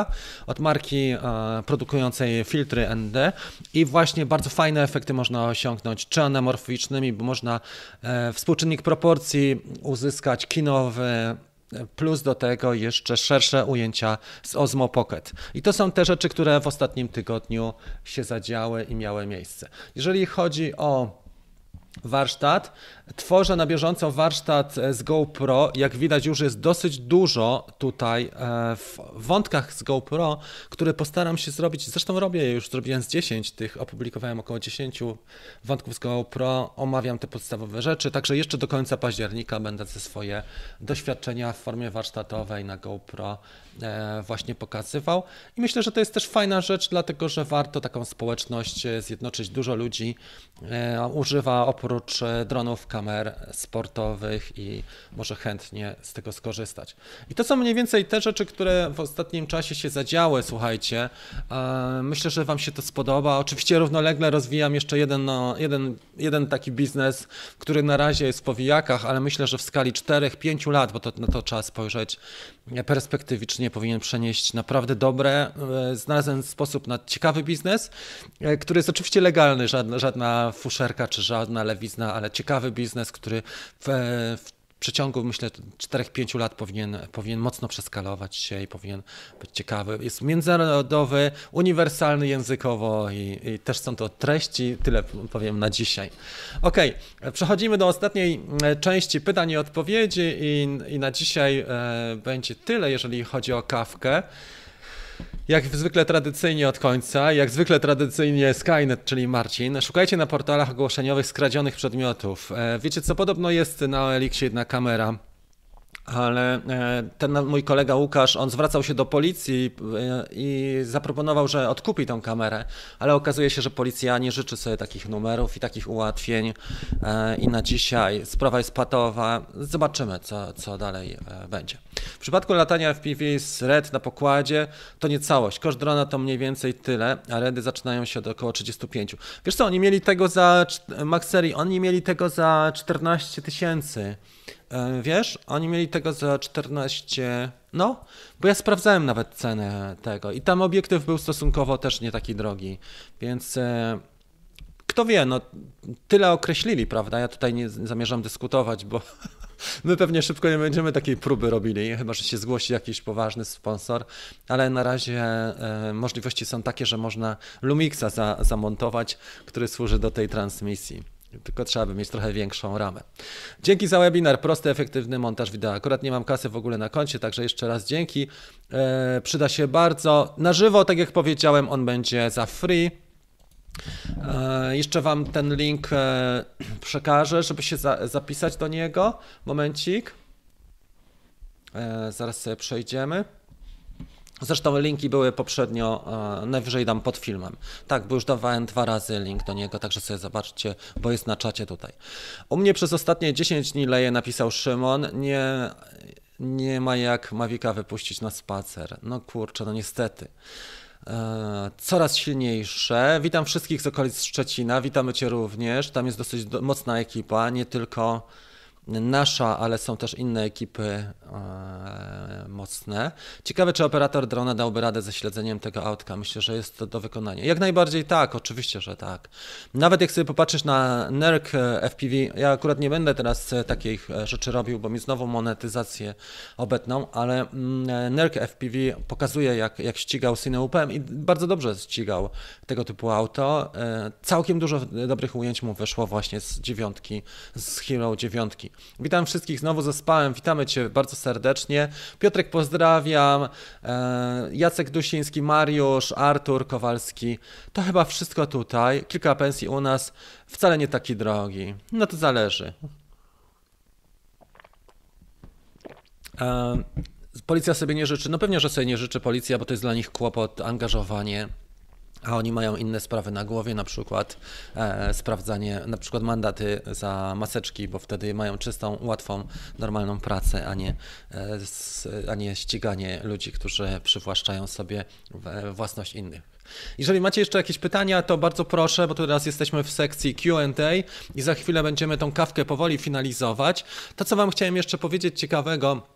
od marki e, produkującej filtry ND i właśnie bardzo fajne efekty można osiągnąć, czy anamorficznymi, bo można e, współczynnik proporcji uzyskać kinowy, plus do tego jeszcze szersze ujęcia z Osmo Pocket. I to są te rzeczy, które w ostatnim tygodniu się zadziały i miały miejsce. Jeżeli chodzi o warsztat. Tworzę na bieżąco warsztat e, z GoPro. Jak widać, już jest dosyć dużo tutaj e, w wątkach z GoPro, które postaram się zrobić. Zresztą robię je już, zrobiłem z 10 tych, opublikowałem około 10 wątków z GoPro, omawiam te podstawowe rzeczy. Także jeszcze do końca października będę ze swoje doświadczenia w formie warsztatowej na GoPro e, właśnie pokazywał. I myślę, że to jest też fajna rzecz, dlatego że warto taką społeczność zjednoczyć. Dużo ludzi używa oprócz dronów, kamer sportowych i może chętnie z tego skorzystać. I to są mniej więcej te rzeczy, które w ostatnim czasie się zadziały, słuchajcie. Myślę, że Wam się to spodoba. Oczywiście równolegle rozwijam jeszcze jeden, no, jeden, jeden taki biznes, który na razie jest w powijakach, ale myślę, że w skali 4-5 lat, bo to, na to trzeba spojrzeć perspektywicznie, powinien przenieść naprawdę dobre, e, znalazłem sposób na ciekawy biznes, e, który jest oczywiście legalny, żadna, żadna fuszerka czy żadna lewizna, ale ciekawy biznes, który w, w przeciągu, myślę, 4-5 lat powinien, powinien mocno przeskalować się i powinien być ciekawy. Jest międzynarodowy, uniwersalny językowo i, i też są to treści, tyle powiem na dzisiaj. Ok, przechodzimy do ostatniej e, części pytań i odpowiedzi i, i na dzisiaj e, będzie tyle, jeżeli chodzi o kawkę. Jak zwykle tradycyjnie od końca, jak zwykle tradycyjnie Skynet, czyli Marcin. Szukajcie na portalach ogłoszeniowych skradzionych przedmiotów. E, wiecie co, podobno jest na Elixie jedna kamera ale e, ten mój kolega Łukasz, on zwracał się do policji e, i zaproponował, że odkupi tą kamerę, ale okazuje się, że policja nie życzy sobie takich numerów i takich ułatwień e, i na dzisiaj sprawa jest patowa. Zobaczymy, co, co dalej będzie. W przypadku latania FPV z RED na pokładzie to nie całość. Koszt drona to mniej więcej tyle, a REDy zaczynają się od około 35. Wiesz co, oni mieli tego za, Max Serii, oni mieli tego za 14 tysięcy. E, wiesz, oni mieli tego za 14, no, bo ja sprawdzałem nawet cenę tego i tam obiektyw był stosunkowo też nie taki drogi, więc e, kto wie, no tyle określili, prawda? Ja tutaj nie zamierzam dyskutować, bo *laughs* my pewnie szybko nie będziemy takiej próby robili, chyba że się zgłosi jakiś poważny sponsor, ale na razie e, możliwości są takie, że można Lumixa za, zamontować, który służy do tej transmisji tylko trzeba by mieć trochę większą ramę. Dzięki za webinar, prosty, efektywny montaż wideo. Akurat nie mam kasy w ogóle na koncie, także jeszcze raz dzięki. E, przyda się bardzo. Na żywo, tak jak powiedziałem, on będzie za free. E, jeszcze Wam ten link e, przekażę, żeby się za, zapisać do niego. Momencik. E, zaraz sobie przejdziemy. Zresztą linki były poprzednio, e, najwyżej dam pod filmem. Tak, bo już dawałem dwa razy link do niego, także sobie zobaczcie, bo jest na czacie tutaj. U mnie przez ostatnie 10 dni leje, napisał Szymon, nie, nie ma jak Mawika wypuścić na spacer. No kurczę, no niestety. E, coraz silniejsze. Witam wszystkich z okolic Szczecina, witamy Cię również. Tam jest dosyć mocna ekipa, nie tylko nasza, ale są też inne ekipy e, mocne. Ciekawe, czy operator drona dałby radę ze śledzeniem tego autka. Myślę, że jest to do wykonania. Jak najbardziej tak, oczywiście, że tak. Nawet jak sobie popatrzysz na NERC e, FPV, ja akurat nie będę teraz e, takich rzeczy robił, bo mi znowu monetyzację obetną, ale mm, NERC FPV pokazuje, jak, jak ścigał Cineupem i bardzo dobrze ścigał tego typu auto. Całkiem dużo dobrych ujęć mu wyszło właśnie z dziewiątki, z Hero dziewiątki. Witam wszystkich znowu zaspałem, witamy Cię bardzo serdecznie. Piotrek pozdrawiam, e, Jacek Dusiński, Mariusz, Artur Kowalski. To chyba wszystko tutaj. Kilka pensji u nas, wcale nie taki drogi. No to zależy. E, policja sobie nie życzy. No pewnie, że sobie nie życzy policja, bo to jest dla nich kłopot, angażowanie a oni mają inne sprawy na głowie, na przykład e, sprawdzanie, na przykład mandaty za maseczki, bo wtedy mają czystą, łatwą, normalną pracę, a nie, e, s, a nie ściganie ludzi, którzy przywłaszczają sobie własność innych. Jeżeli macie jeszcze jakieś pytania, to bardzo proszę, bo teraz jesteśmy w sekcji QA i za chwilę będziemy tą kawkę powoli finalizować. To, co Wam chciałem jeszcze powiedzieć ciekawego,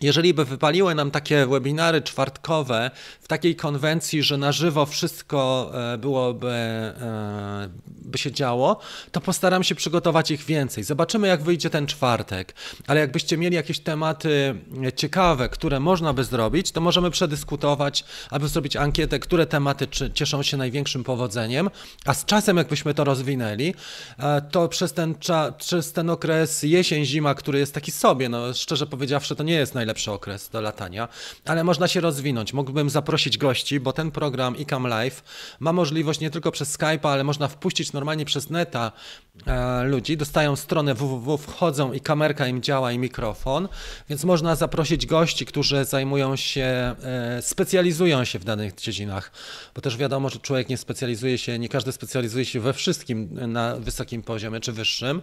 jeżeli by wypaliły nam takie webinary czwartkowe w takiej konwencji, że na żywo wszystko e, byłoby, e, by się działo, to postaram się przygotować ich więcej. Zobaczymy, jak wyjdzie ten czwartek. Ale jakbyście mieli jakieś tematy ciekawe, które można by zrobić, to możemy przedyskutować, aby zrobić ankietę, które tematy cieszą się największym powodzeniem, a z czasem, jakbyśmy to rozwinęli, e, to przez ten, przez ten okres jesień, zima, który jest taki sobie, no szczerze powiedziawszy, to nie jest najlepszy najlepszy okres do latania, ale można się rozwinąć. Mógłbym zaprosić gości, bo ten program ICAM Live ma możliwość nie tylko przez Skype'a, ale można wpuścić normalnie przez neta e, ludzi. Dostają stronę www, wchodzą i kamerka im działa i mikrofon, więc można zaprosić gości, którzy zajmują się, e, specjalizują się w danych dziedzinach, bo też wiadomo, że człowiek nie specjalizuje się, nie każdy specjalizuje się we wszystkim na wysokim poziomie czy wyższym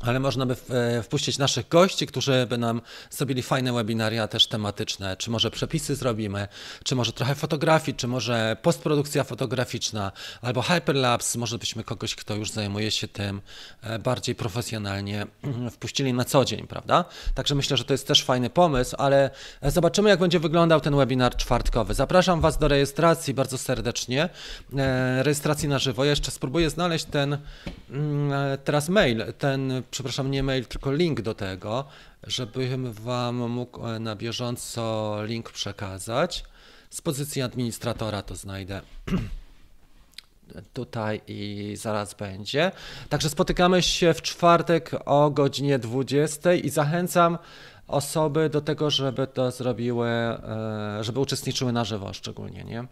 ale można by e, wpuścić naszych gości, którzy by nam zrobili fajne webinaria też tematyczne, czy może przepisy zrobimy, czy może trochę fotografii, czy może postprodukcja fotograficzna, albo hyperlapse, może byśmy kogoś, kto już zajmuje się tym e, bardziej profesjonalnie, *clears throat* wpuścili na co dzień, prawda? Także myślę, że to jest też fajny pomysł, ale zobaczymy, jak będzie wyglądał ten webinar czwartkowy. Zapraszam Was do rejestracji bardzo serdecznie, e, rejestracji na żywo. Ja jeszcze spróbuję znaleźć ten mm, teraz mail, ten przepraszam, nie mail, tylko link do tego, żebym Wam mógł e, na bieżąco link przekazać. Z pozycji administratora to znajdę *clears throat* tutaj i zaraz będzie. Także spotykamy się w czwartek o godzinie 20 i zachęcam osoby do tego, żeby to zrobiły, e, żeby uczestniczyły na żywo szczególnie, nie?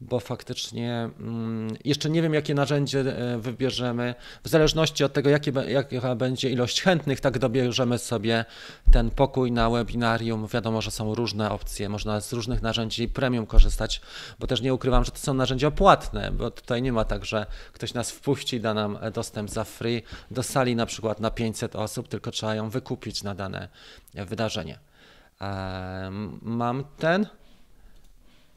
Bo faktycznie mm, jeszcze nie wiem, jakie narzędzie e, wybierzemy. W zależności od tego, jakie, jaka będzie ilość chętnych, tak dobierzemy sobie ten pokój na webinarium. Wiadomo, że są różne opcje, można z różnych narzędzi premium korzystać, bo też nie ukrywam, że to są narzędzia płatne, bo tutaj nie ma tak, że ktoś nas wpuści i da nam dostęp za free do sali na przykład na 500 osób, tylko trzeba ją wykupić na dane wydarzenie. Mam ten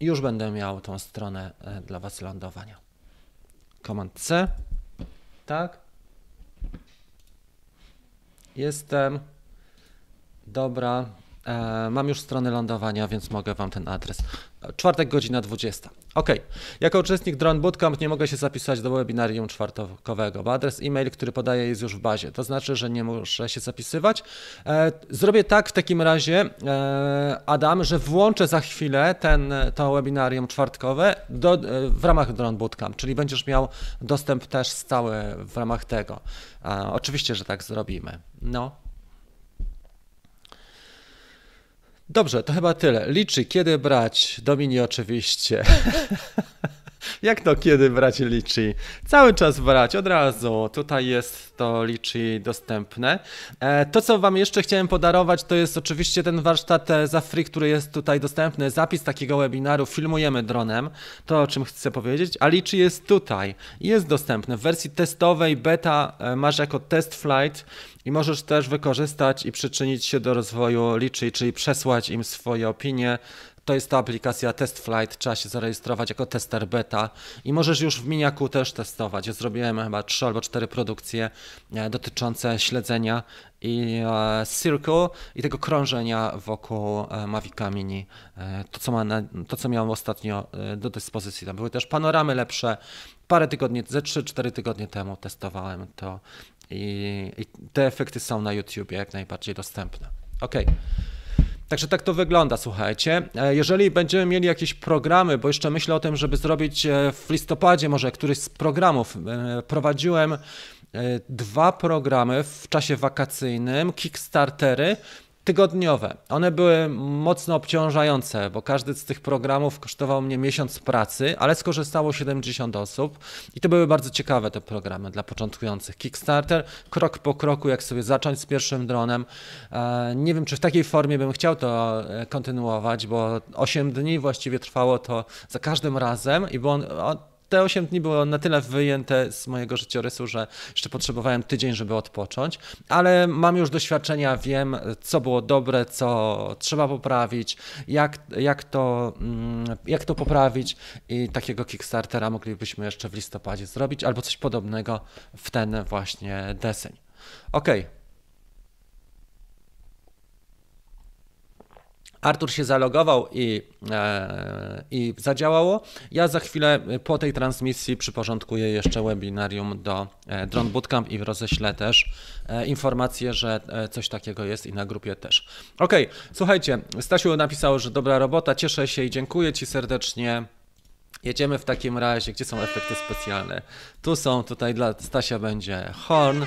już będę miał tą stronę e, dla Was lądowania. Command C. Tak. Jestem. Dobra. E, mam już stronę lądowania, więc mogę Wam ten adres. Czwartek, godzina 20. Ok. Jako uczestnik Drone Bootcamp nie mogę się zapisać do webinarium czwartkowego, bo adres e-mail, który podaję, jest już w bazie. To znaczy, że nie muszę się zapisywać. E, zrobię tak w takim razie, e, Adam, że włączę za chwilę ten, to webinarium czwartkowe do, e, w ramach Drone Bootcamp, czyli będziesz miał dostęp też stały w ramach tego. Oczywiście, że tak zrobimy. No. Dobrze, to chyba tyle. Liczy, kiedy brać? Domini oczywiście. *laughs* Jak to kiedy brać liczy? Cały czas brać, od razu. Tutaj jest to liczy dostępne. E, to, co Wam jeszcze chciałem podarować, to jest oczywiście ten warsztat e, za free, który jest tutaj dostępny. Zapis takiego webinaru filmujemy dronem. To, o czym chcę powiedzieć. A liczy jest tutaj. Jest dostępny w wersji testowej, beta e, masz jako test flight i możesz też wykorzystać i przyczynić się do rozwoju liczy, czyli przesłać im swoje opinie, to jest ta aplikacja Test Flight, trzeba się zarejestrować jako tester beta i możesz już w Miniaku też testować. Ja zrobiłem chyba 3 albo 4 produkcje e, dotyczące śledzenia i e, Circle i tego krążenia wokół e, Mavica Mini. To co, ma na, to, co miałem ostatnio do dyspozycji. Tam były też panoramy lepsze. Parę tygodni, ze 3-4 tygodnie temu testowałem to i, i te efekty są na YouTube jak najbardziej dostępne. Ok. Także tak to wygląda, słuchajcie. E, jeżeli będziemy mieli jakieś programy, bo jeszcze myślę o tym, żeby zrobić e, w listopadzie może któryś z programów, e, prowadziłem dwa programy w czasie wakacyjnym, Kickstartery tygodniowe. One były mocno obciążające, bo każdy z tych programów kosztował mnie miesiąc pracy, ale skorzystało 70 osób i to były bardzo ciekawe te programy dla początkujących. Kickstarter, krok po kroku, jak sobie zacząć z pierwszym dronem. E, nie wiem, czy w takiej formie bym chciał to e, kontynuować, bo 8 dni właściwie trwało to za każdym razem i bo on, te 8 dni było na tyle wyjęte z mojego życiorysu, że jeszcze potrzebowałem tydzień, żeby odpocząć, ale mam już doświadczenia, wiem, co było dobre, co trzeba poprawić, jak, jak, to, mm, jak to poprawić i takiego Kickstartera moglibyśmy jeszcze w listopadzie zrobić, albo coś podobnego w ten właśnie deseń. Okej. Okay. Artur się zalogował i, e, i zadziałało. Ja za chwilę po tej transmisji przyporządkuję jeszcze webinarium do e, Drone Bootcamp i roześlę też e, informację, że e, coś takiego jest i na grupie też. Ok, słuchajcie, Stasiu napisał, że dobra robota, cieszę się i dziękuję Ci serdecznie. Jedziemy w takim razie, gdzie są efekty specjalne. Tu są, tutaj dla Stasia będzie horn.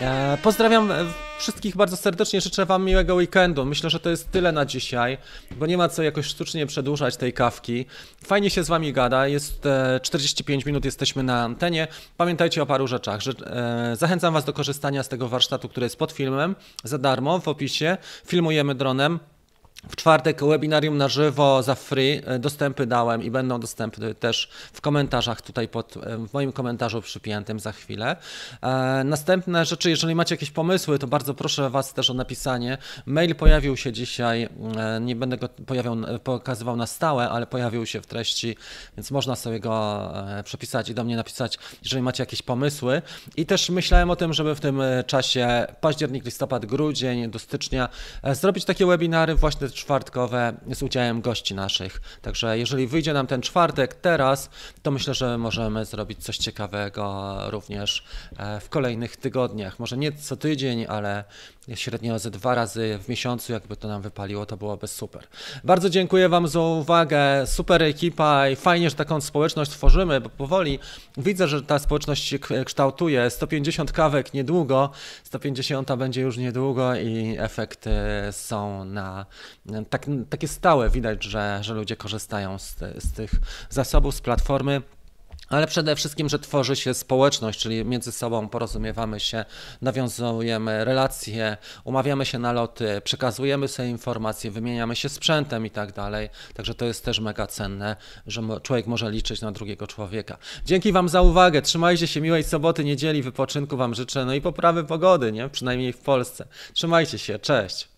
E, pozdrawiam e, wszystkich bardzo serdecznie, życzę Wam miłego weekendu. Myślę, że to jest tyle na dzisiaj, bo nie ma co jakoś sztucznie przedłużać tej kawki. Fajnie się z Wami gada, jest e, 45 minut, jesteśmy na antenie. Pamiętajcie o paru rzeczach. Że, e, zachęcam Was do korzystania z tego warsztatu, który jest pod filmem, za darmo w opisie. Filmujemy dronem. W czwartek webinarium na żywo za free. E, Dostępy dałem i będą dostępne też w komentarzach tutaj pod, e, w moim komentarzu przypiętym za chwilę. E, Następne rzeczy, jeżeli macie jakieś pomysły, to bardzo proszę Was też o napisanie. Mail pojawił się dzisiaj, e, nie będę go pojawiał, pokazywał na stałe, ale pojawił się w treści, więc można sobie go e, przepisać i do mnie napisać, jeżeli macie jakieś pomysły. I też myślałem o tym, żeby w tym e, czasie październik, listopad, grudzień do stycznia e, zrobić takie webinary właśnie czwartkowe z udziałem gości naszych. Także jeżeli wyjdzie nam ten czwartek teraz, to myślę, że możemy zrobić coś ciekawego również e, w kolejnych tygodniach. Może nie co tydzień, ale średnio ze dwa razy w miesiącu, jakby to nam wypaliło, to byłoby super. Bardzo dziękuję Wam za uwagę, super ekipa i fajnie, że taką społeczność tworzymy, bo powoli widzę, że ta społeczność się kształtuje. 150 kawek niedługo, 150 będzie już niedługo i efekty są na tak, takie stałe. Widać, że, że ludzie korzystają z, z tych zasobów, z platformy. Ale przede wszystkim, że tworzy się społeczność, czyli między sobą porozumiewamy się, nawiązujemy relacje, umawiamy się na loty, przekazujemy sobie informacje, wymieniamy się sprzętem i tak dalej. Także to jest też mega cenne, że człowiek może liczyć na drugiego człowieka. Dzięki Wam za uwagę. Trzymajcie się miłej soboty, niedzieli, wypoczynku Wam życzę, no i poprawy pogody, nie? Przynajmniej w Polsce. Trzymajcie się, cześć.